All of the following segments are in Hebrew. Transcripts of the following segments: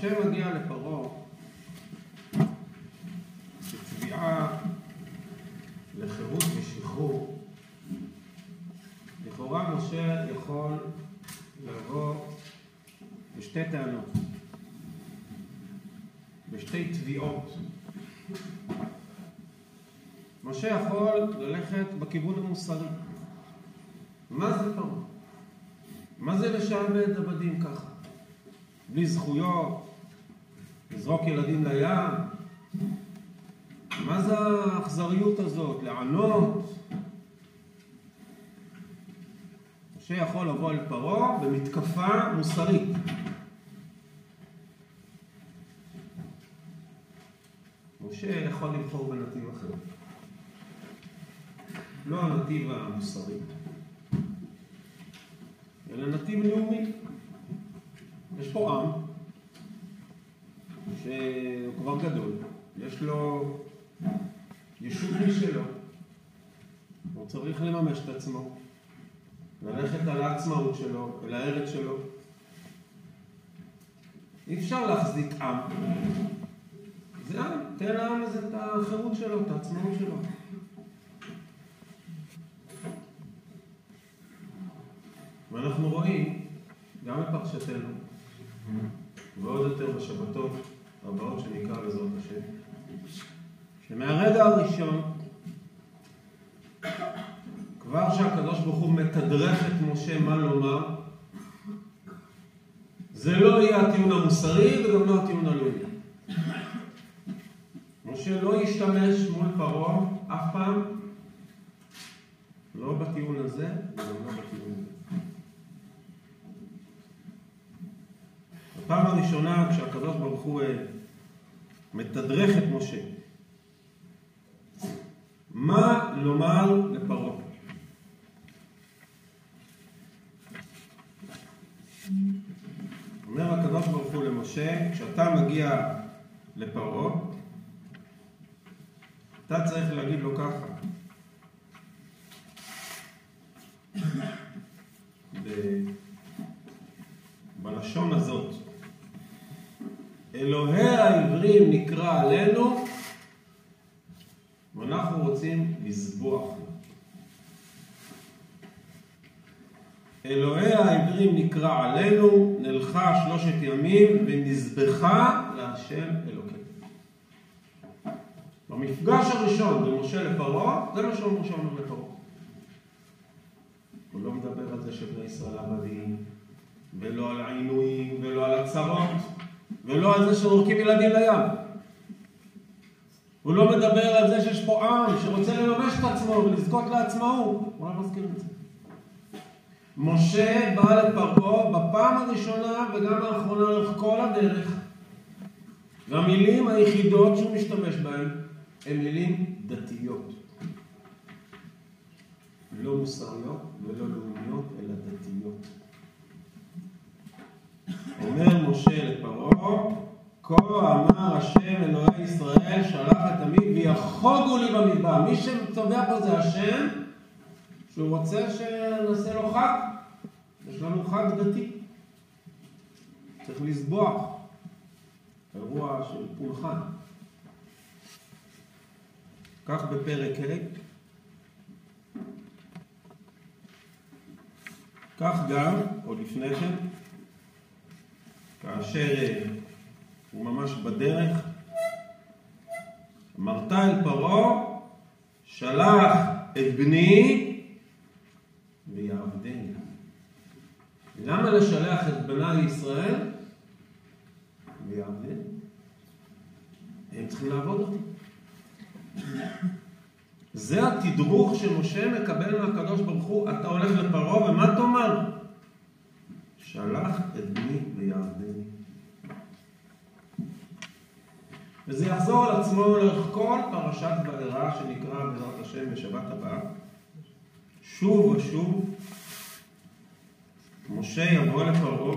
כשמשה מגיע לפרעה בתביעה לחירות ושחרור, לכאורה משה יכול לבוא בשתי טענות, בשתי תביעות. משה יכול ללכת בכיוון המוסרי. מה זה פרעה? מה זה לשעבד עבדים ככה? בלי זכויות, לזרוק ילדים לים? מה זה האכזריות הזאת? לענות? משה יכול לבוא אל פרעה במתקפה מוסרית. משה יכול לבחור בנתיב אחר. לא הנתיב המוסרי, אלא נתיב לאומי. יש פה עם שהוא כבר גדול, יש לו יישוב משלו, הוא צריך לממש את עצמו, ללכת על העצמאות שלו, אל הארץ שלו. אי אפשר להחזיק עם. זה עם, תן לעם הזה את החירות שלו, את העצמאות שלו. ואנחנו רואים, גם בפרשתנו, ועוד יותר בשבתות הבאות שנקרא בעזרת השם, שמהרגע הראשון, כבר שהקדוש ברוך הוא מתדרך את משה מה לומר, זה לא יהיה הטיעון המוסרי וגם לא הטיעון הלאומי. משה לא ישתמש מול פרעה אף פעם, לא בטיעון הזה וגם לא בטיעון הזה. בפעם הראשונה כשהקדוש ברוך הוא מתדרך את משה, מה לומר לפרעה? אומר הקדוש ברוך הוא למשה, כשאתה מגיע לפרעה, אתה צריך להגיד לו ככה. בלשון הזאת, אלוהי העברים נקרא עלינו, ואנחנו רוצים לזבוח. אלוהי העברים נקרא עלינו, נלכה שלושת ימים ונזבחה להשם אלוקינו. במפגש הראשון בין משה לפרעה, זה מה שמשה אומר לפרעה. הוא לא מדבר על זה שבני ישראל עבדים, ולא על העינויים, ולא על הצרות, ולא על זה שזורקים ילדים לים. הוא לא מדבר על זה שיש פה עם שרוצה לממש את עצמו ולזכות לעצמאות. הוא רק מזכיר את זה. משה בא לפרעה בפעם הראשונה וגם האחרונה לאורך כל הדרך. והמילים היחידות שהוא משתמש בהן הן מילים דתיות. לא מוסריות ולא לאומיות, אלא דתיות. אומר משה לפרעה, כה אמר השם אלוהי ישראל שלח את עמי ויחוגו לי במדבר. מי שצובע פה זה השם, שהוא רוצה שנעשה לו חג. יש לנו חג דתי. צריך לסבוח. אירוע של פולחן. כך בפרק ה', כך גם, או לפני כן, כאשר הוא ממש בדרך, אמרת אל פרעה, שלח את בני ויעבדני. למה לשלח את בני ישראל ויעבדני? הם צריכים לעבוד אותי. זה התדרוך שמשה מקבל מהקדוש ברוך הוא, אתה הולך לפרעה ומה תאמר? שלח את בני ויעבדני. וזה יחזור על עצמו לאורך כל פרשת וארא שנקרא בעזרת השם בשבת הבאה. שוב ושוב משה יבוא לפרעה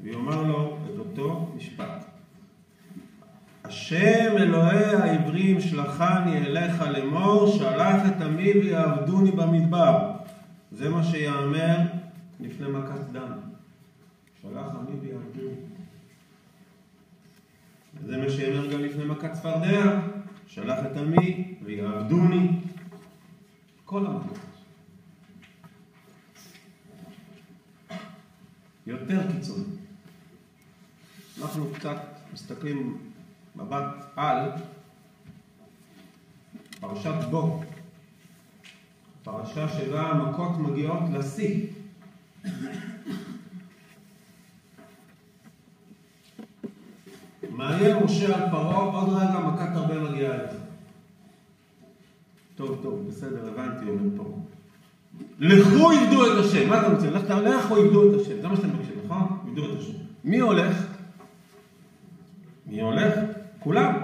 ויאמר לו את אותו משפט. השם אלוהי העברים שלחני אליך לאמור, שלח את עמי ויעבדוני במדבר. זה מה שיאמר לפני מכת דם. שלח עמי ויעבדוני. זה מה שיאמר גם לפני מכת צפרדע. שלח את עמי ויעבדוני. כל המכות. יותר קיצוני. אנחנו קצת מסתכלים מבט על פרשת בו, פרשה שבה המכות מגיעות לשיא. מאיים משה על פרעה, עוד רגע מכת הרבה מגיעה אליו. טוב, טוב, בסדר, הבנתי, אומר פרעה. לכו עבדו את השם. מה אתה רוצה? לכו עבדו את השם. זה מה שאתם מבקשים, נכון? עבדו את השם. מי הולך? מי הולך? כולם.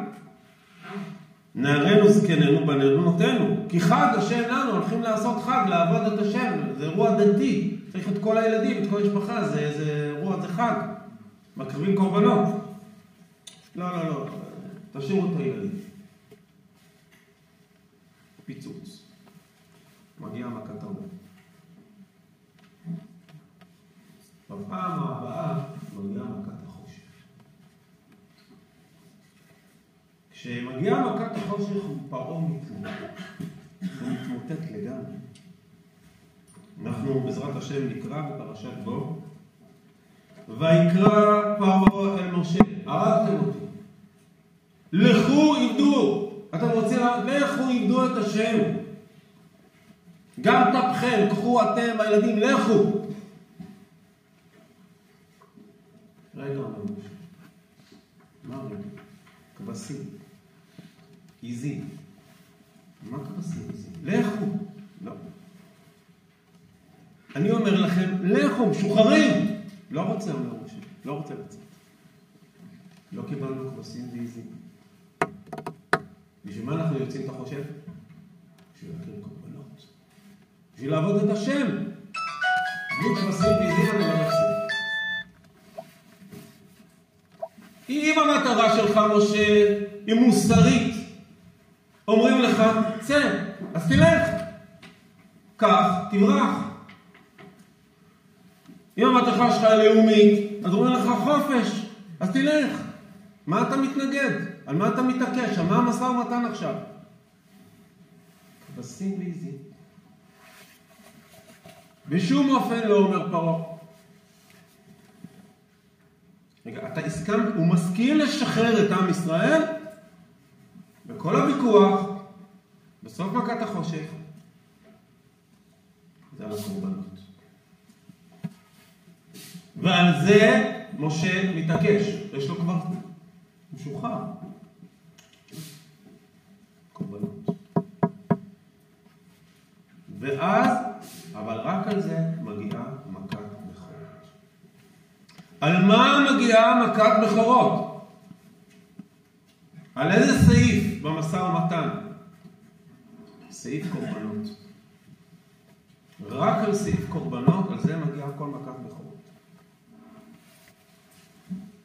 נערינו זקנינו בנרנותינו. כי חג השם לנו, הולכים לעשות חג, לעבוד את השם. זה אירוע דתי. צריך את כל הילדים, את כל המשפחה, זה, זה אירוע, זה חג. מקריבים קורבנות. לא, לא, לא. תשאירו את הילדים. פיצוץ. מגיעה מכת הרבה. בפעם הבאה מגיעה מכת החושך. כשמגיעה מכת החושך הוא פרעה מתמוטט. הוא מתמוטט לגמרי. אנחנו בעזרת השם נקרא בפרשת בו. ויקרא פרעה אל משה, הרגתם אותי. לכו עבדו. אתם רוצים, לכו עבדו את השם. גם טפכם, קחו אתם, הילדים, לכו. רגע, רגע? כבשים. עיזים. מה כבשים עיזים? לכו. לא. אני אומר לכם, לכו, משוחררים. לא רוצה, אומר משה. לא רוצה לצאת. לא קיבלנו כבשים ועיזים. בשביל מה אנחנו יוצאים, אתה חושב? בשביל להקריב קורבנות. בשביל לעבוד את השם. בלי כבשים ועיזים אני לא מפסיק. אם המטרה שלך, משה, היא מוסרית, אומרים לך, צא, אז תלך. קח, תברח. אם המטרה שלך היא לאומית, אז אומרים לך חופש, אז תלך. מה אתה מתנגד? על מה אתה מתעקש? על מה המשא ומתן עכשיו? כבשים ועיזים. בשום אופן לא אומר פרעה. רגע, אתה הסכמת, הוא מסכים לשחרר את עם ישראל? בכל הוויכוח, בסוף מכת החושך, זה על הקורבנות. ועל זה משה מתעקש, יש לו כבר, משוחרר. ואז, אבל רק על זה מגיעה מכת בכורות. על מה מגיעה מכת בכורות? על איזה סעיף במשא ומתן? סעיף קורבנות. רק על סעיף קורבנות, על זה מגיעה כל מכת בכורות.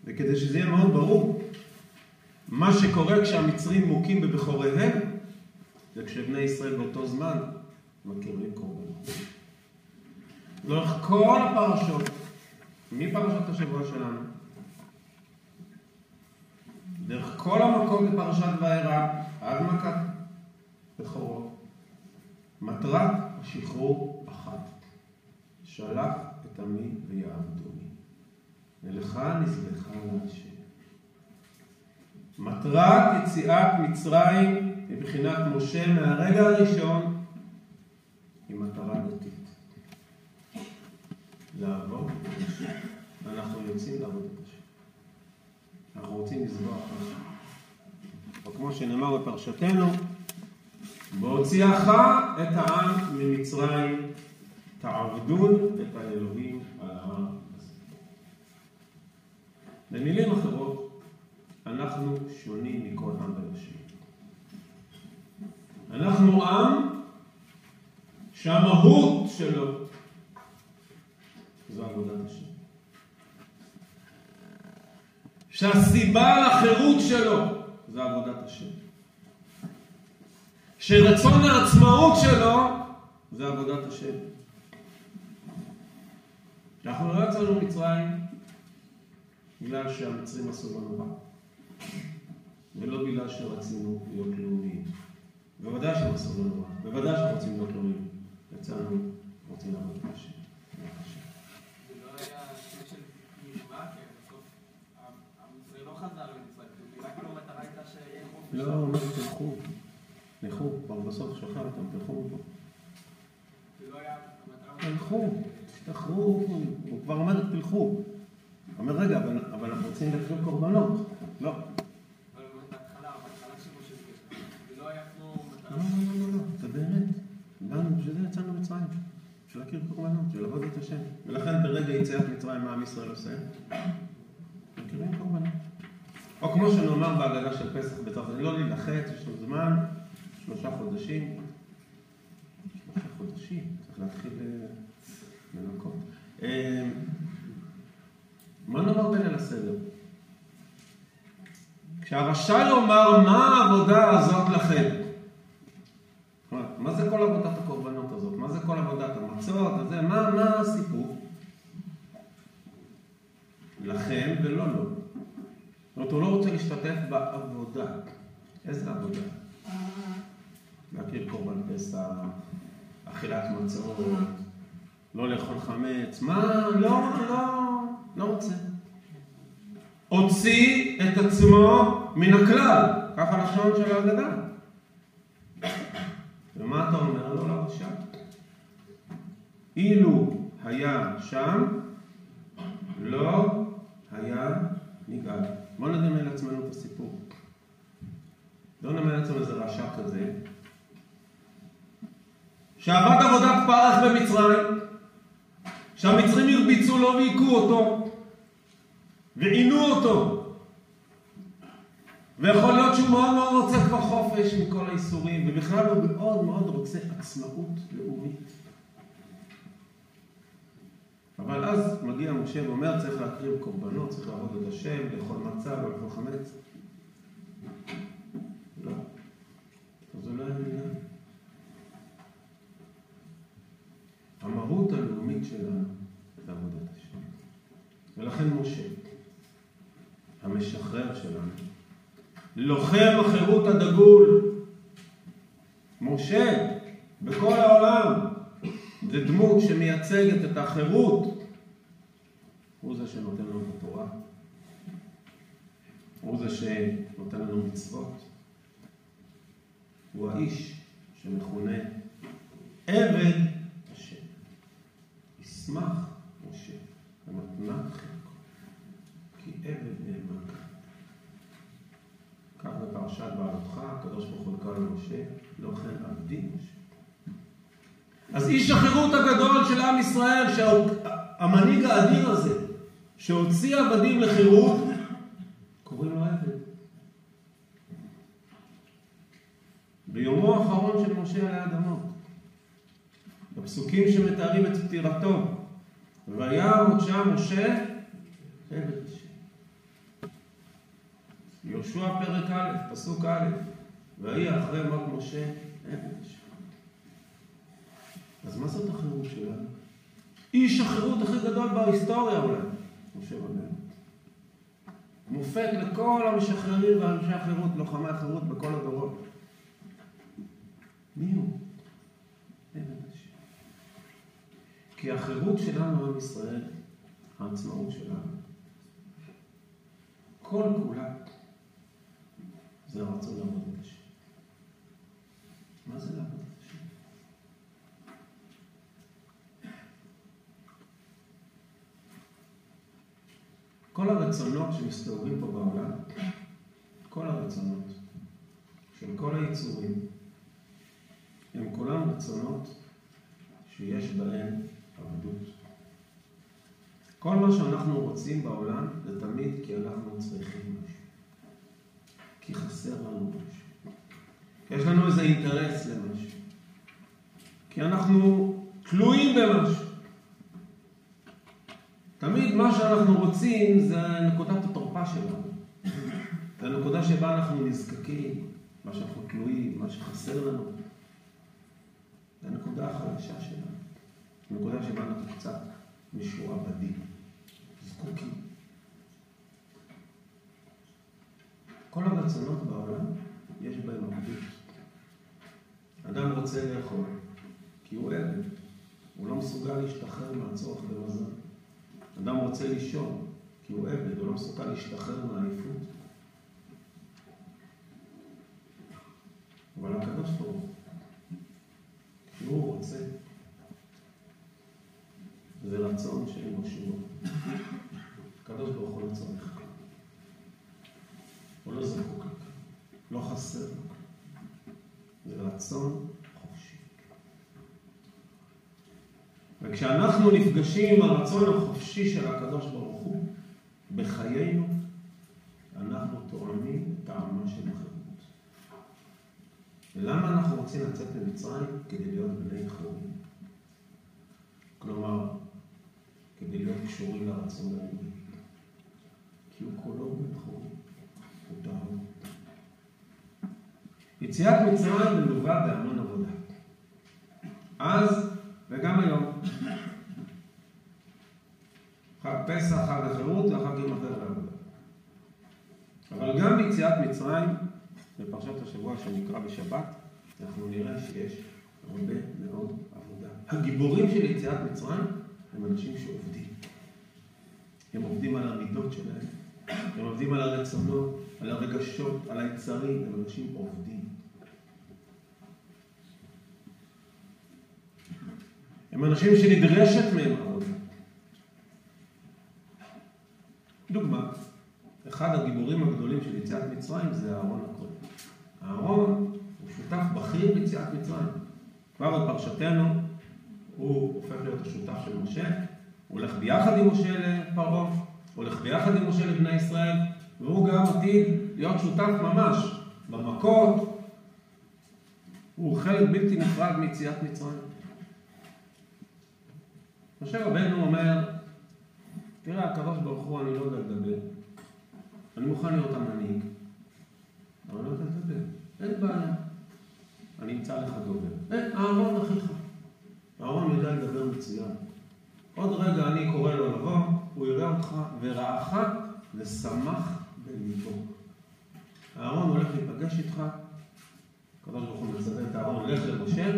וכדי שזה יהיה מאוד ברור, מה שקורה כשהמצרים מוכים בבכוריהם, כשבני ישראל באותו זמן מקריבים קורבנות. לאורך כל הפרשות, מפרשת השבוע שלנו, דרך כל המקום בפרשת וארא, עד מכת בכורות, מטרת השחרור אחת, שלח את עמי ויעבדוני, ולך נזבחה להשם. מטרת יציאת מצרים מבחינת משה מהרגע הראשון לעבוד את השם. אנחנו יוצאים לעבוד את השם. אנחנו רוצים לזבוח משהו. או כמו שנאמר בפרשתנו, בהוציאך את העם ממצרים, תעבדון את האלוהים על ההר הזה. במילים אחרות, אנחנו שונים מכל עם בראשי. אנחנו עם שהמהות שלו זו עבודת השם. שהסיבה לחירות שלו זה עבודת השם. שרצון העצמאות שלו זה עבודת השם. אנחנו לא יצאנו ממצרים בגלל שהמצרים עשו לנו רע, ולא בגלל שרצינו להיות לאומיים. בוודאי שהם עשו לנו רע, בוודאי שאנחנו רוצים להיות לאומיים. יצאנו, רוצים לעבוד את השם. לא, הוא אומר, תלכו, תלכו, כבר בסוף שחרר אותם, תלכו מפה. תלכו, תשתחררו, הוא כבר אומר, תלכו. אומר, רגע, אבל אנחנו רוצים להקריב קורבנות. לא. לא, לא, לא, לא, זה יצאנו מצרים. בשביל להכיר קורבנות, בשביל לעבוד את השם. ולכן ברגע יציאת מצרים, מה עם ישראל עושה? מכירים קורבנות. או כמו שנאמר בהגדה של פסח בצרפת, לא להילחץ, יש לנו זמן, שלושה חודשים. שלושה חודשים, צריך להתחיל אה, לנקות. אה, מה נאמר בליל הסדר? כשהרשע יאמר מה העבודה הזאת לכם? מה זה כל עבודת הקורבנות הזאת? מה זה כל עבודת המצות? מה, מה הסיפור? לכם ולא לו. זאת אומרת, הוא לא רוצה להשתתף בעבודה. איזה עבודה? להכיר קורבן פסח, אכילת מצות, לא לאכול חמץ, מה? לא, לא, לא רוצה. הוציא את עצמו מן הכלל, ככה לשון של ההגדה. ומה אתה אומר לו לרשע? אילו היה שם, לא היה נגאל. בואו נדמה לעצמנו את הסיפור. לא נדמה לעצמנו איזה רשע כזה, שעבד עבודת פרח במצרים, שהמצרים הרביצו לו והיכו אותו, ועינו אותו. ויכול להיות שהוא מאוד מאוד רוצה כבר חופש מכל האיסורים, ובכלל הוא מאוד מאוד רוצה עצמאות לאומית. אבל אז מגיע משה ואומר, צריך להקריב קורבנות, צריך לעבוד את השם, לאכול מצה, לא לאכול חמץ. לא. אז זה לא היה מילה. המהות הלאומית שלנו זה עבודת השם. ולכן משה, המשחרר שלנו, לוחם החירות הדגול, משה, בכל העולם, זה דמות שמייצגת את החירות. הוא זה שנותן לנו את התורה. הוא זה שנותן לנו מצוות. הוא האיש שמכונה עבד השם. ישמח משה במתנת חלקו, כי עבד נאמן. כך בפרשת בעלותך, הקדוש ברוך הוא קרא למשה, לא כן עבדי משה. אז איש החירות הגדול של עם ישראל, שהמנהיג האדיר הזה, שהוציא עבדים לחירות, קוראים לו עבד. ביומו האחרון של משה עלי אדמות, בפסוקים שמתארים את פטירתו, ויעמוד שם משה עבד השם. יהושע פרק א', פסוק א', ויהי אחרי מות משה עבד השם. אז מה זאת החירות שלנו? איש החירות הכי גדול בהיסטוריה אולי, משה רבנו. מופת לכל המשחררים ואנשי החירות, לוחמי החירות בכל הדורות. מי הוא? כי החירות שלנו, עם ישראל, העצמאות שלנו, כל כולה זה הרצון לעבוד את השם. מה זה לעבוד? כל הרצונות שמסתובבים פה בעולם, כל הרצונות של כל היצורים, הם כולם רצונות שיש בהם עבדות. כל מה שאנחנו רוצים בעולם זה תמיד כי אנחנו צריכים משהו. כי חסר לנו משהו. יש לנו איזה אינטרס למשהו. כי אנחנו תלויים במשהו. תמיד מה שאנחנו רוצים זה נקודת התורפה שלנו. זה הנקודה שבה אנחנו נזקקים, מה שאנחנו תלויים, מה שחסר לנו. זה הנקודה החלשה שלנו. הנקודה שבה אנחנו קצת משועבדים, זקוקים. כל הרצונות בעולם, יש בהם עבדות. אדם רוצה לאכול, כי הוא עבד. הוא לא מסוגל להשתחרר מהצורך במזון. אדם רוצה לישון, כי הוא עבד, הוא לא מסוגל להשתחרר מהעייפות. אבל הקדוש ברוך הוא, הוא רוצה, זה רצון בו שום הקדוש ברוך הוא לא צריך. הוא לא זקוק. לא חסר זה רצון חופשי. וכשאנחנו נפגשים עם הרצון החופשי של הקדוש ברוך הוא בחיינו, אנחנו תואמים את טעמה של החירות. ולמה אנחנו רוצים לצאת ממצרים? כדי להיות בני חורים. כלומר, כדי להיות קשורים לרצון הלאומי. כי הוא כולו בן חורים, הוא טהור. יציאת מצרים מלווה בהמון עבודה. אז וגם היום. פסח, חג החירות והחגים אחרי העבודה. אבל גם ביציאת מצרים, בפרשת השבוע שנקרא בשבת, אנחנו נראה שיש הרבה מאוד עבודה. הגיבורים של יציאת מצרים הם אנשים שעובדים. הם עובדים על המידות שלהם, הם עובדים על הרצונות, על הרגשות, על היצרים, הם אנשים עובדים. הם אנשים שנדרשת מהם עבודה. דוגמה, אחד הגיבורים הגדולים של יציאת מצרים זה אהרון הכהן. אהרון הוא שותף בכיר ביציאת מצרים. כבר בפרשתנו הוא הופך להיות השותף של משה, הוא הולך ביחד עם משה לפרעה, הולך ביחד עם משה לבני ישראל, והוא גם עתיד להיות שותף ממש במכות, הוא חלק בלתי נפרד מיציאת מצרים. משה רבנו אומר, תראה, הקדוש ברוך הוא, אני לא יודע לדבר. אני מוכן להיות המנהיג, אבל לא יודע לדבר. אין בעיה. אני אמצא לך דובר. אין, אהרון אחיך. אהרון יודע לדבר מצוין. עוד רגע אני קורא לו לבוא, הוא יראה אותך, ורעך ושמח בליבו. אהרון הולך להיפגש איתך, הקדוש ברוך הוא מצווה את אהרון, לך למשה,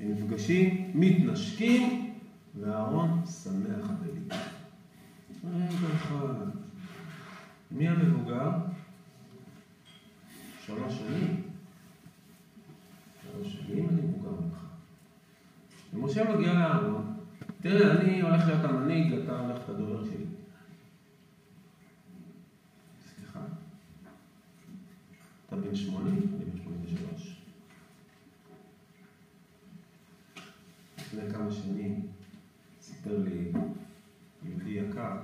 הם נפגשים, מתנשקים, ואהרון שמח בליבו. רגע אחד. מי המבוגר? שלוש שנים. שלוש שנים אני מבוגר ממך. ומשה מגיע לאהרון, תראה, אני הולך להיות המנהיג, אתה הולך להיות הדובר שלי. סליחה? אתה בן שמונים? אני בן שמונים ושלוש. לפני כמה שנים סיפר לי יהודי יקר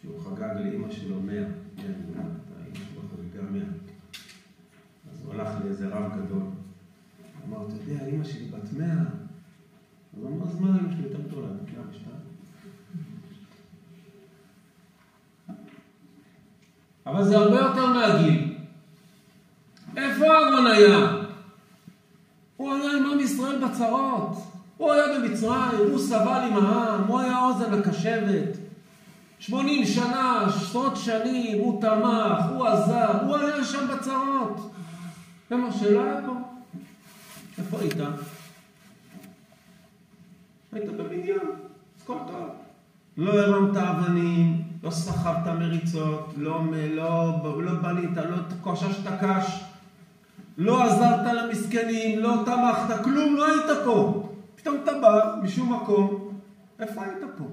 שהוא חגג לאימא שלו מאה, מאה גדולה, האימא שלו חגגה מאה. אז הוא הלך לאיזה רב גדול. אמר, אתה יודע, אימא שלי בת מאה. אז הוא אמר, אז מה אימא שלי יותר גדולה, בת מאה ושתיים? אבל זה הרבה יותר מהגיל. איפה אהרון היה? הוא היה עם עם ישראל בצרות. הוא היה במצרים, הוא סבל עם העם, הוא היה אוזן הקשבת. שמונים שנה, עשרות שנים, הוא תמך, הוא עזר, הוא היה שם בצרות. ומשה לא היה פה. איפה היית? היית במדיין, אז כל טוב. לא הרמת אבנים, לא סחבת מריצות, לא, לא, לא בנית, לא קוששת קש, לא עזרת למסכנים, לא תמכת, כלום, לא היית פה. פתאום אתה בא משום מקום, איפה היית פה?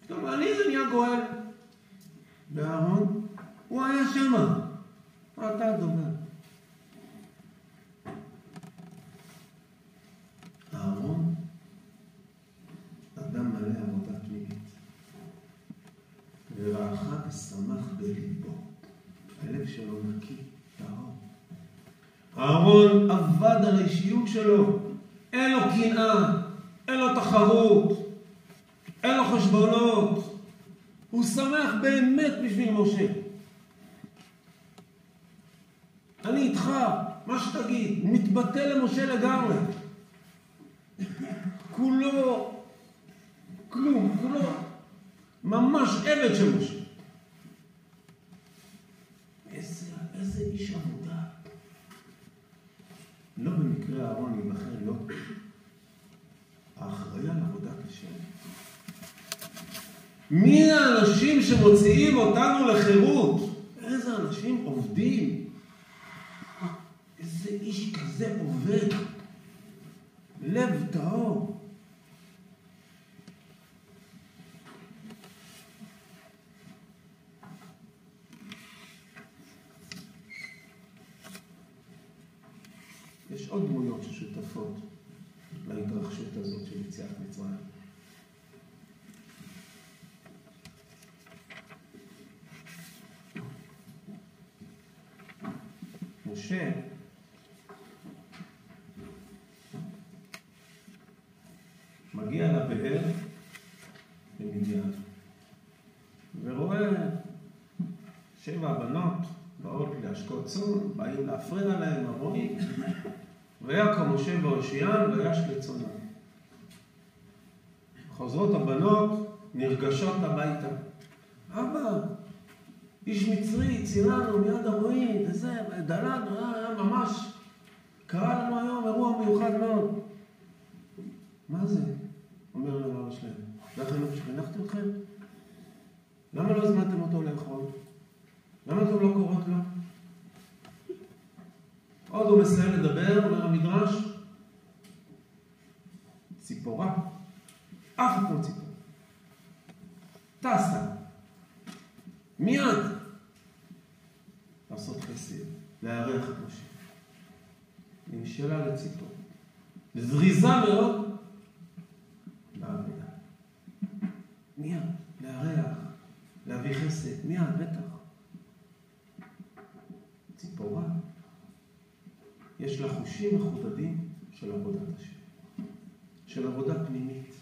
פתאום אני זה נהיה גואל. ואהרון, הוא היה שמה. אתה הדובר. אהרון, אדם מלא עבודה פנימית. ורעך ושמח בליבו. הלב שלו נקי, טהור. אהרון עבד על האישיות שלו. אין לו קנאה, אין לו תחרות, אין לו חשבונות. הוא שמח באמת בשביל משה. אני איתך, מה שתגיד. מתבטא למשה לגמרי. כולו, כלום, כולו ממש עבד של משה. איזה, איזה איש עבודה. לא במקרה אהרון ייבחר להיות האחראי על עבודת השם. מי האנשים שמוציאים אותנו לחירות? איזה אנשים עובדים. איזה איש כזה עובד. לב טהור. יש עוד דמויות ששותפות להתרחשות הזאת של יציאת מצרים. משה מגיע לבאר במדיין ורואה שבע בנות באות להשקות צאן, באים להפריע להם, הרועים, ויקם משה בהושיען ויש לצונם. חוזרות הבנות, נרגשות הביתה. אבא, איש מצרי, צילנו מיד הרועים, וזה, דלנו, היה ממש, קרה לנו היום אירוע מיוחד מאוד. מה זה? אומר להם אבא שלהם. החינוך שחינכתי אתכם? למה לא הזמנתם אותו לאכול? למה אתם לא קוראות לו? עוד הוא מסיים לדבר, אומר המדרש, ציפורה, אף כמו ציפורה, טסה, מיד, לעשות חסד, לארח את משה. נמשלה לציפור. זריזה מאוד בעבודה. מיד, לארח, להביא חסד, מיד, בטח. ציפורה, יש לה חושים מחודדים של עבודת השם, של עבודה פנימית.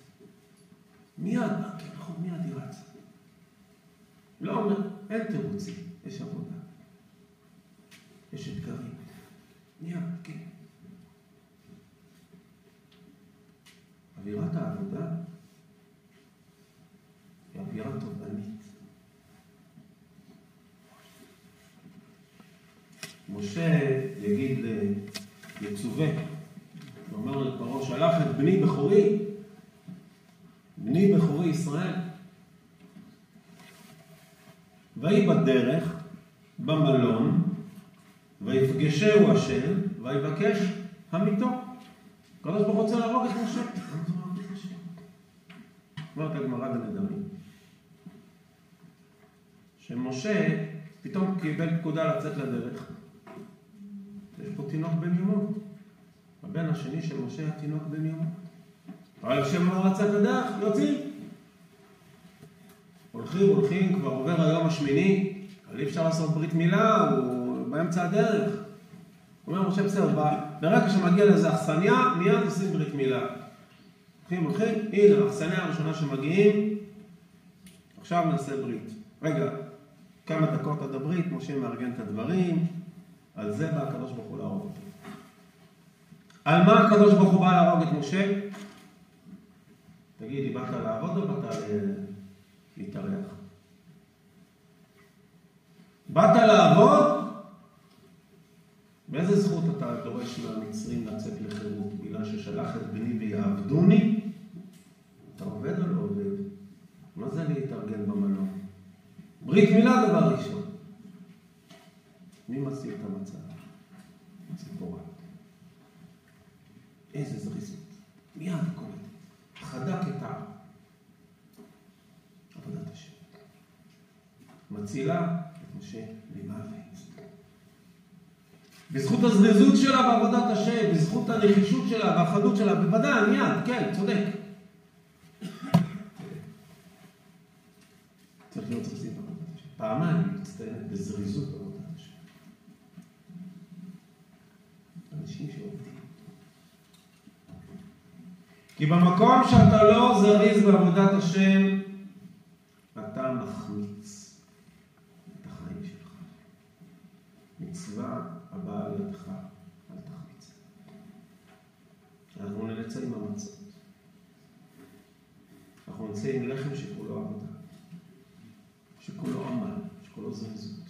מיד, כן, נכון, מיד היא רצה. לא אומר, אין תירוצים, יש עבודה. יש אתגרים. מיד, כן. אווירת העבודה היא אווירה תובענית. משה יגיד ליצווה, הוא אומר לפרעה, שלח את בני בכורי, בני בכורי ישראל. ויהי בדרך, במלון, ויפגשהו השם, ויבקש המיתו. הקדוש ברוך הוא רוצה להרוג את משה. אומרת הגמרא בנדרים, שמשה פתאום קיבל פקודה לצאת לדרך. יש פה תינוק בן יומו. הבן השני של משה היה תינוק בן יומו. אבל השם אמר לצאת לדרך, יוצאים. הולכים, הולכים, כבר עובר היום השמיני, אבל אי אפשר לעשות ברית מילה, הוא באמצע הדרך. אומר, משה בסדר, ברגע שמגיע לאיזה אכסניה, מיד עושים ברית מילה. הולכים, הולכים, הנה, האכסניה הראשונה שמגיעים, עכשיו נעשה ברית. רגע, כמה דקות עד הברית, משה מארגן את הדברים, על זה בא הקדוש ברוך הוא להרוג אותו. על מה הקדוש ברוך הוא בא להרוג את משה? תגידי, באת לעבוד או באת להתארח? באת לעבוד? באיזה זכות אתה דורש מהמצרים לצאת לחירות? בגלל ששלח את בני ויעבדוני? אתה עובד או לא עובד? מה זה להתארגן במלון? ברית מילה דבר ראשון. מי מסיר את המצב? ציפורה. איזה זריזות. מיד קולטת. חדק את העם. עבודת השם. מצילה את משה למוות. בזכות הזריזות שלה בעבודת השם, בזכות הנחישות שלה והחדות שלה, בוודאי, מיד, כן, צודק. צריך להיות זריזים בעבודת השם. פעמיים היא מצטיינת בזריזות בעבודת השם. אנשים שעובדים. כי במקום שאתה לא זריז בעבודת השם, אתה מחמיר. המצווה הבאה לידך, אל תחמיץ. אנחנו נצא עם המצות. אנחנו נצא עם לחם שכולו עבודה, שכולו עמל, שכולו זריזות,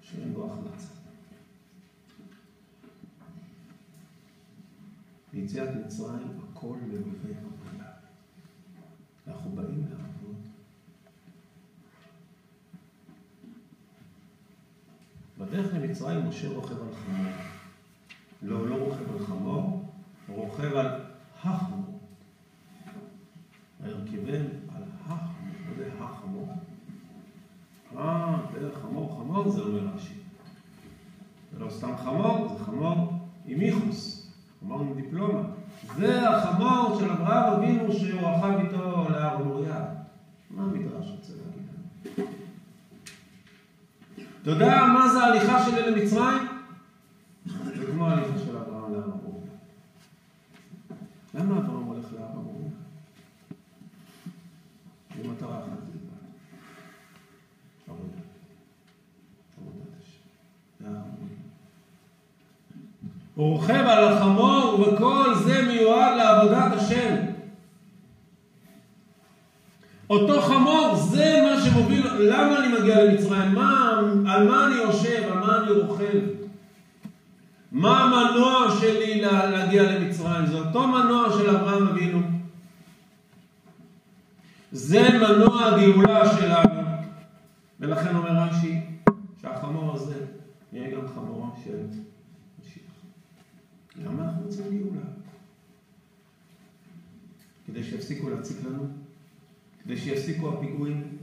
שאין בו החמצה. ביציאת מצרים הכל מלווה עבודה. אנחנו באים לעבוד. בדרך למצרים משה רוכב על חמור. לא, לא רוכב על חמור, רוכב על החמור. וירכבם על החמור. מה זה החמור? אה, דרך חמור חמור זה אומר רש"י. זה לא סתם חמור עם ייחוס, חמור עם דיפלומה. זה החמור של אברהם אבינו שהוא רכב איתו להר מוריה. מה המדרש רוצה להגיד לנו? אתה יודע מה זה ההליכה שלי למצרים? זה כמו ההליכה של אברהם להר מוריה. למה אברהם הולך להר מוריה? במטרה אחת בלבד. עבודה. עבודת השם. להר מוריה. הוא רוכב על החמור וכל זה מיועד לעבודת השם. אותו חמור זה מה שמוביל, למה אני מה, על מה אני יושב? על מה אני רוכב? מה המנוע שלי להגיע למצרים? זה אותו מנוע של אברהם אבינו. זה מנוע הגאולה שלנו. ולכן אומר רש"י שהחמור הזה יהיה גם חמורו של משיח. למה אנחנו רוצים גאולה? כדי שיפסיקו להציק לנו? כדי שיפסיקו הפיגועים?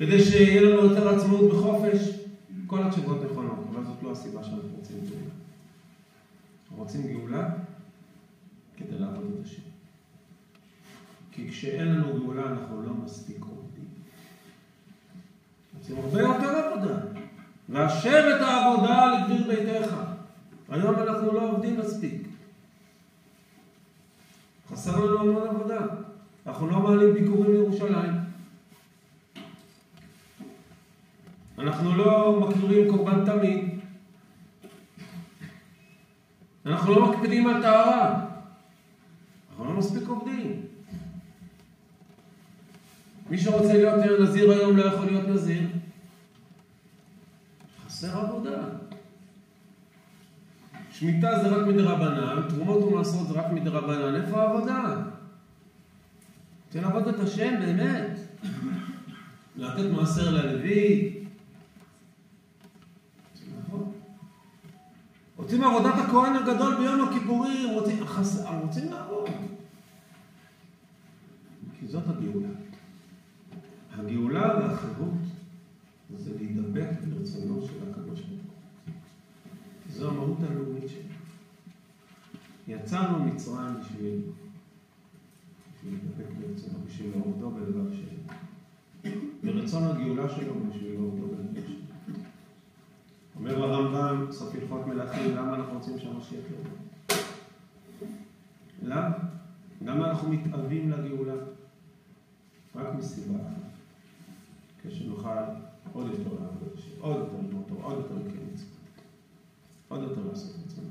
כדי שיהיה לנו יותר עצמאות וחופש? כל התשובות נכונות, אבל זאת לא הסיבה שאנחנו רוצים גאולה. רוצים גאולה כדי לעבוד את השם. כי כשאין לנו גאולה אנחנו לא מספיק עובדים. רוצים הרבה יותר עבודה. והשב את העבודה לגביר ביתך. היום אנחנו לא עובדים מספיק. חסר לנו המון עבודה. אנחנו לא מעלים ביקורים לירושלים. אנחנו לא מקריבים קורבן תמיד. אנחנו לא מקפידים על טהרה. אנחנו לא מספיק עובדים. מי שרוצה להיות נזיר היום לא יכול להיות נזיר. חסר עבודה. שמיטה זה רק מדרבנן, תרומות ומעשרות זה רק מדרבנן, איפה העבודה? רוצה לעבוד את השם באמת. לתת מעשר ללוי. רוצים עבודת הכהן הגדול ביום הכיפורים, רוצים, חס... רוצים לעבוד. כי זאת הגאולה. הגאולה והחירות זה להידבק ברצונו של הקדוש ברוך הוא. זו המהות הלאומית שלנו. יצאנו ממצרים בשביל להידבק ברצונו, בשביל להורדו בלבב שלו. ברצון הגאולה שלו בשביל להורדו בלבב שלו. אומר הרמב"ם, סוף הלכות מלכים, למה אנחנו רוצים שהמשיח יבוא? למה? למה אנחנו מתאווים לגאולה? רק מסיבה אחת. כשנוכל עוד יותר לעבוד עוד יותר ללמוד עוד יותר לקיים מצוות, עוד יותר לעשות מצוות.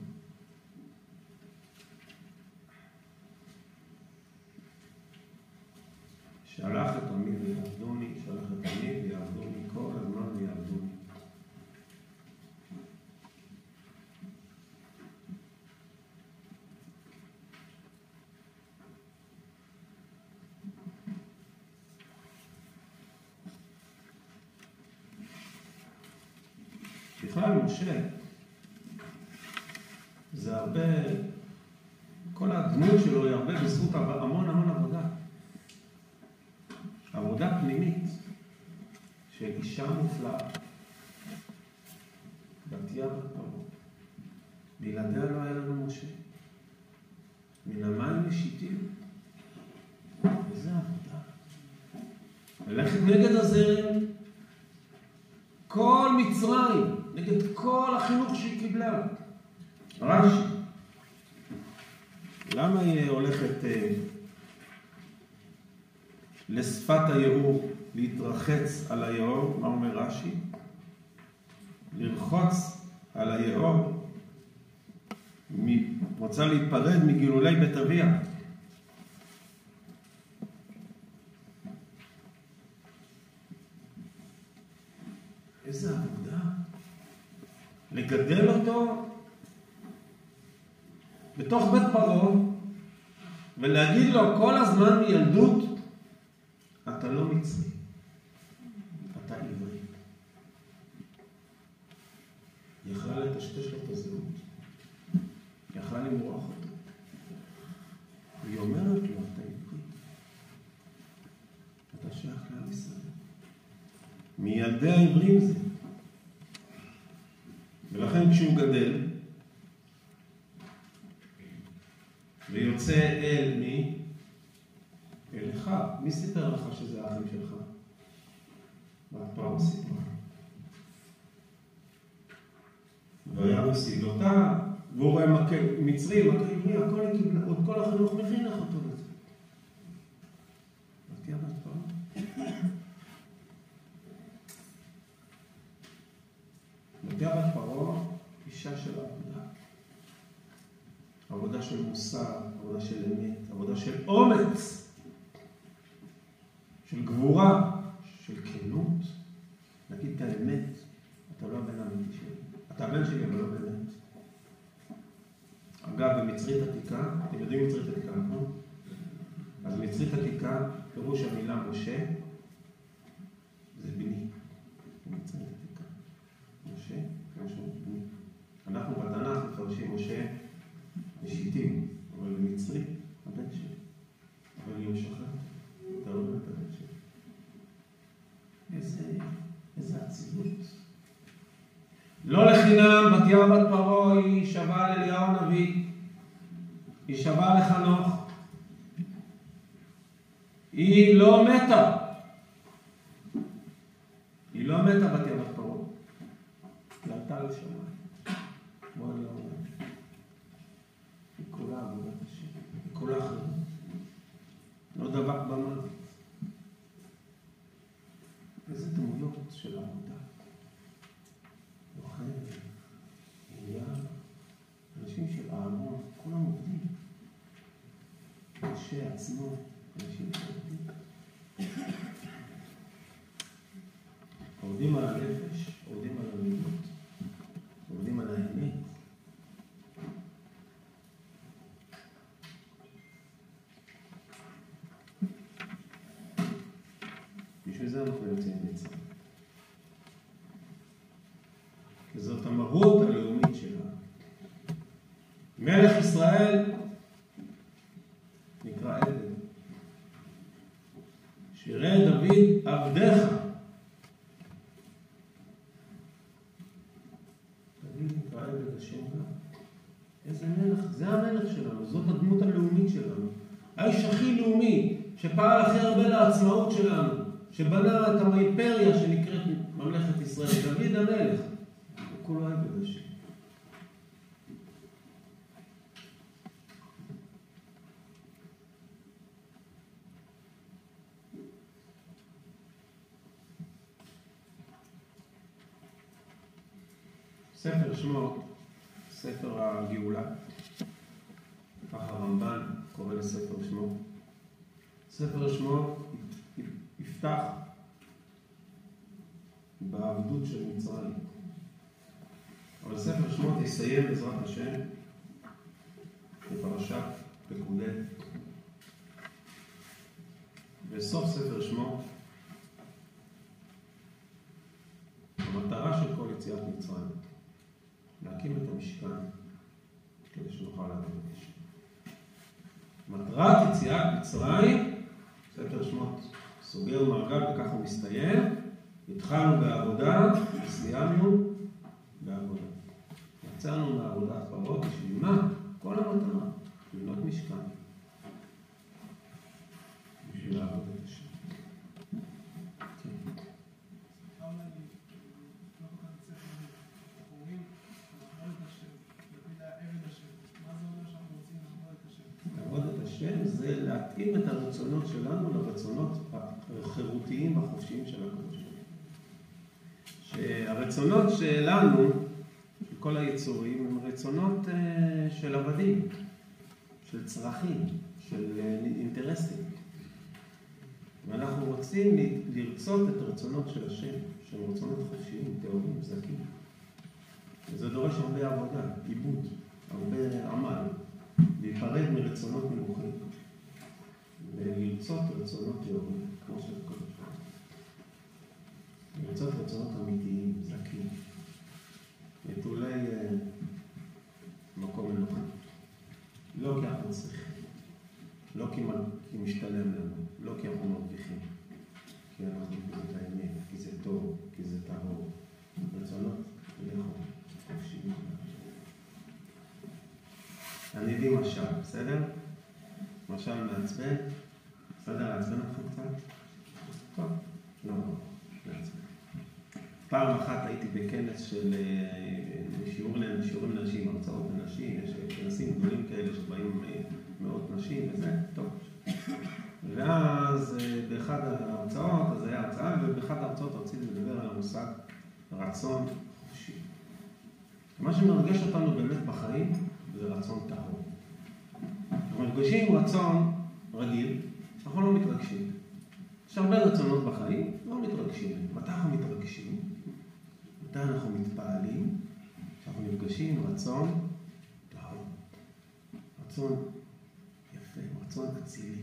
שלח את עמי ויעבדוני, שלח את עמי ויעבדוני, כל הזמן ויעבדוני. בכלל, משה, זה הרבה, כל הדמות שלו היא הרבה בזכות המון המון עבודה. עבודה פנימית של אישה מופלאה, בתיה בת פרעה. בלעדיה לא היה לנו משה. מן המים משיתים. איזה עבודה. ללכת נגד הזרם, כל מצרים, נגד כל החינוך שהיא קיבלה. רש"י, למה היא הולכת אה, לשפת היאור, להתרחץ על היאור? מה אומר רש"י? לרחוץ על היאור, רוצה להיפרד מגילולי בית אביה. איזה עבודה. לגדל אותו בתוך בית פרעה ולהגיד לו כל הזמן מילדות, אתה לא מצרי, אתה עברי. יכלה לטשטש לו את הזהות, יכלה למרוח אותו. היא אומרת לו, אתה עברי, אתה שייך לעם ישראל. מילדי העברים זה. ולכן כשהוא גדל, ויוצא אל מי? אל אחיו. מי סיפר לך שזה האחים שלך? והפעם סיפרה. והיה מסידותה, והוא רואה מכה מצרי, מכה עברי, הכל היא החינוך מכין לך אותו לזה. ותהיה בת פרעה. ותהיה בת פרעה, אישה של עבודה. עבודה של מוסר, עבודה של אמת, עבודה של אומץ, של גבורה, של כנות. להגיד את האמת, אתה לא הבן האמיתי שלי. אתה הבן שלי, אבל לא באמת. אגב, במצרית עתיקה, אתם יודעים מצרית עתיקה, נכון? אז מצרית עתיקה, פירוש המילה משה, זה בני. במצרית עתיקה. משה, משהו בני. אנחנו בתנ"ך מפרשים משה משיטים, אבל במצרי, הבן שלי. אבל יהושע, אתה לא באמת הבן שלי. איזה, איזה אצילות. לא לחינם בתיה בת פרעה היא שווה לאליהו הנביא, היא שווה לחנוך. היא לא מתה. היא לא מתה בת פרעה. היא עלתה לשמיים. כמו אני אומר. היא כולה עבודת השם. היא כולה חירות. לא דבק במוות. איזה דמויות של עבודה. לוחם, עניין, אנשים של אהרון, כולם עובדים. משה עצמו, 500 לאומי, שפעל הכי הרבה לעצמאות שלנו, שבנה את האימפריה שנקראת ממלכת ישראל, דוד המלך. הוא כולו עבד השם. ספר שמות, ספר הגאולה, ככה הרמב"ן קורא לספר שמות. ספר שמות יפתח בעבדות של מצרים. אבל ספר שמות יסיים בעזרת השם בפרשת פקודי. בסוף ספר שמות המטרה של כל יציאת מצרים להקים את המשכן כדי שנוכל לעבוד את השם. מטרת יציאת מצרים, ספר שמות סוגר מעגל וככה הוא מסתיים. התחלנו בעבודה, סיימנו בעבודה. יצאנו מעבודת פרעה בשביל מה? כל המטרה, לבנות משכן. בשביל לעבוד את השם. כן. לעבוד את השם זה להתאים את הרצונות שלנו לרצונות החירותיים והחופשיים של הוא. שהרצונות שלנו, כל היצורים הם רצונות אה, של עבדים, של צרכים, של אה, אינטרסים. ואנחנו רוצים לרצות את הרצונות של השם, שהם רצונות חופשיים, טהורים, זכים. וזה דורש הרבה עבודה, עיבוד, הרבה עמל, להיפרד מרצונות נמוכים, ולרצות רצונות טהורים, כמו של כל השם. לרצות רצונות אמיתיים, זכים, נטולי uh, מקום מנוחה. לא כי אנחנו צריכים, לא כי, כי משתלם לנו, לא כי אנחנו מרוויחים, כי אנחנו את האמת, כי זה טוב, כי זה טהור. רצונות, לכו, חופשיים. אני אביא משל, בסדר? משל מעצבן? בסדר, לעצבן אותך קצת? טוב, לא, לא, מעצבן. פעם אחת הייתי בכנס של אה, שיעורים שיעור לנשים, הרצאות לנשים, יש כנסים גדולים כאלה שבאים אה, מאות נשים וזה, טוב. ואז אה, באחד ההרצאות, אז היה הרצאה, ובאחד ההרצאות רציתי לדבר על המושג רצון חופשי. מה שמרגש אותנו באמת בחיים זה רצון טהור. מרגשים רצון רגיל, אנחנו לא מתרגשים. יש הרבה רצונות בחיים, לא מתרגשים. מתי אנחנו מתרגשים? מתי אנחנו מתפעלים? כשאנחנו נפגשים עם רצון טהור. רצון יפה, רצון אצילי.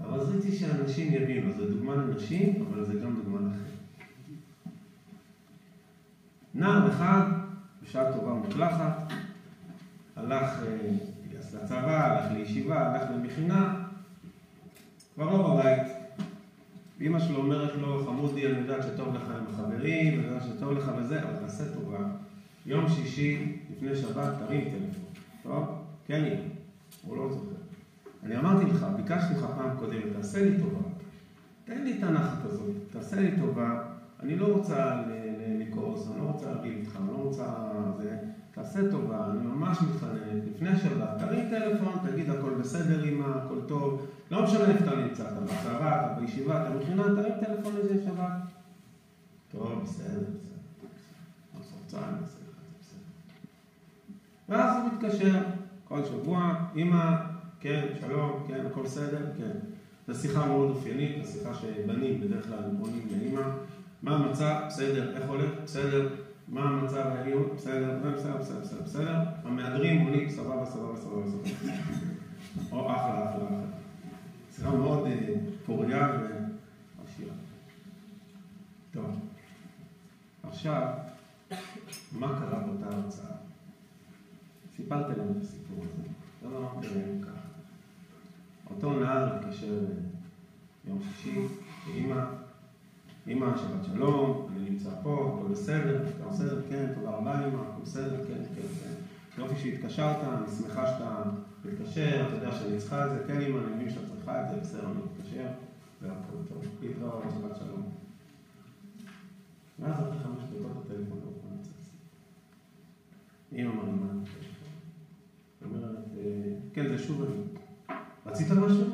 אבל רציתי שאנשים יבינו, זו דוגמה לנשים, אבל זה גם דוגמה לכם. נער אחד, בשעה טובה ומוצלחת, הלך לצבא, הלך לישיבה, הלך למכינה, כבר לא בבית. ואימא שלו אומרת לו, חמודי, אני יודעת שטוב לך עם החברים, אני יודעת שטוב לך וזה, אבל תעשה טובה. יום שישי, לפני שבת, תרים טלפון. טוב? כן, אימא. הוא לא זוכר. אני אמרתי לך, ביקשתי לך פעם קודמת, תעשה לי טובה. תן לי את הנחת הזאת, תעשה לי טובה. אני לא רוצה לכעוס, אני לא רוצה להגיד איתך, אני לא רוצה... תעשה טובה, אני ממש מתחנן, לפני שבת, תרים טלפון, תגיד הכל בסדר אמא, הכל טוב, לא משנה איפה אתה נמצא, אתה בצבא, אתה בישיבה, אתה מכינה, תרים טלפון לזה שבת. טוב, בסדר, בסדר. ואז הוא מתקשר כל שבוע, אמא, כן, שלום, כן, הכל בסדר, כן. זו שיחה מאוד אופיינית, זו שיחה שבנים בדרך כלל עונים לאמא. מה המצב? בסדר. איך הולך? בסדר. מה המצב העליון? בסדר. בסדר, בסדר, בסדר, בסדר. המהדרים עונים סבבה, סבבה, סבבה, סבבה. או אחלה, אחלה, אחלה. שיחה מאוד אה, פוריה ועשירה. טוב. עכשיו, מה קרה באותה הרצאה? סיפרתי להם את הסיפור הזה. לא אמרתי להם ככה. אותו נער התקשר יום שישי, ואימא, אמא, שבת שלום, אני נמצא פה, הכל בסדר, אתה בסדר? כן, תודה רבה אמא, הכל בסדר? כן, כן, כן. יופי שהתקשרת, אני שמחה שאתה מתקשר, אתה יודע שאני צריכה את זה, כן אמא, אני מבין שאתה צריכה את זה, בסדר, אני מתקשר, והכל טוב, להתראות, שבת שלום. ואז אחרי חמש דקות הטלפון לא יכול לצאת. אמא מרימה את. אומרת, כן, זה שוב אני. רצית משהו?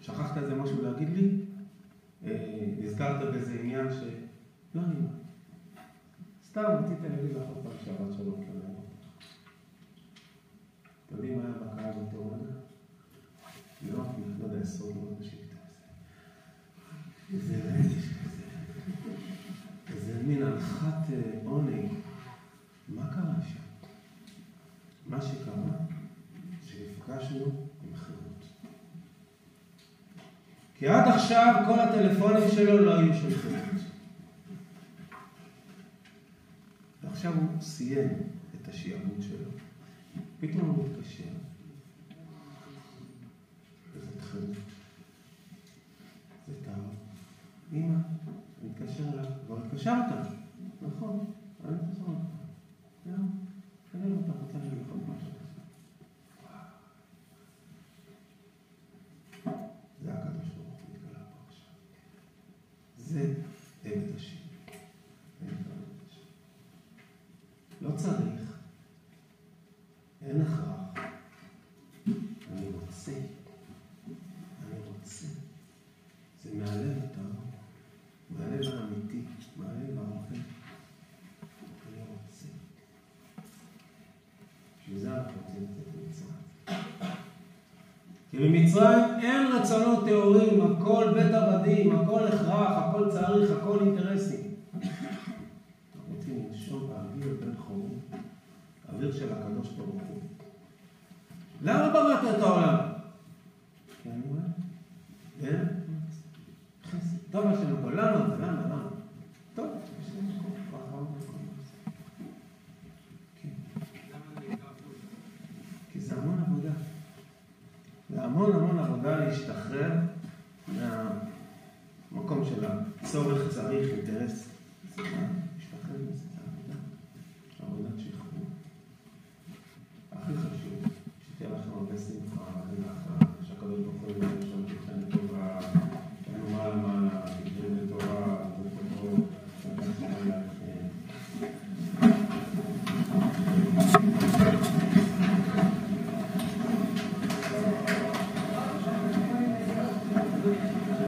שכחת איזה משהו להגיד לי? נזכרת באיזה עניין ש... לא אני סתם רציתי להגיד לך עוד פעם שבת שלום כנראה. אתם יודעים מה היה בקהל באותו רגע? לא, לא יודע, עשרות מאוד בשאילתה איזה רגש כזה, איזה מין הנחת עונג. מה קרה שם? מה שקרה, שנפגשנו עם חירות. כי עד עכשיו כל הטלפונים שלו לא היו חירות. ועכשיו הוא סיים את השיעבוד שלו. פתאום הוא מתקשר. וזאת חירות. זה טעם. אמא, אני מתקשר אליו. כבר התקשרת. נכון, אני מתקשר אליו. יאללה, תגיד אתה רוצה משהו. בהכרח. אני רוצה, אני רוצה. זה מהלב הטהור, מהלב האמיתי, מהלב האוכל. אני רוצה. בשביל זה אנחנו רוצים לצאת ממצרים. כי במצרים אין רצונות טהורים, הכל בית עבדים, הכל הכרח, הכל צריך, הכל אינטרסים. אנחנו רוצים לנשום באוויר בין חורים, אוויר של הקדוש ברוך בראת את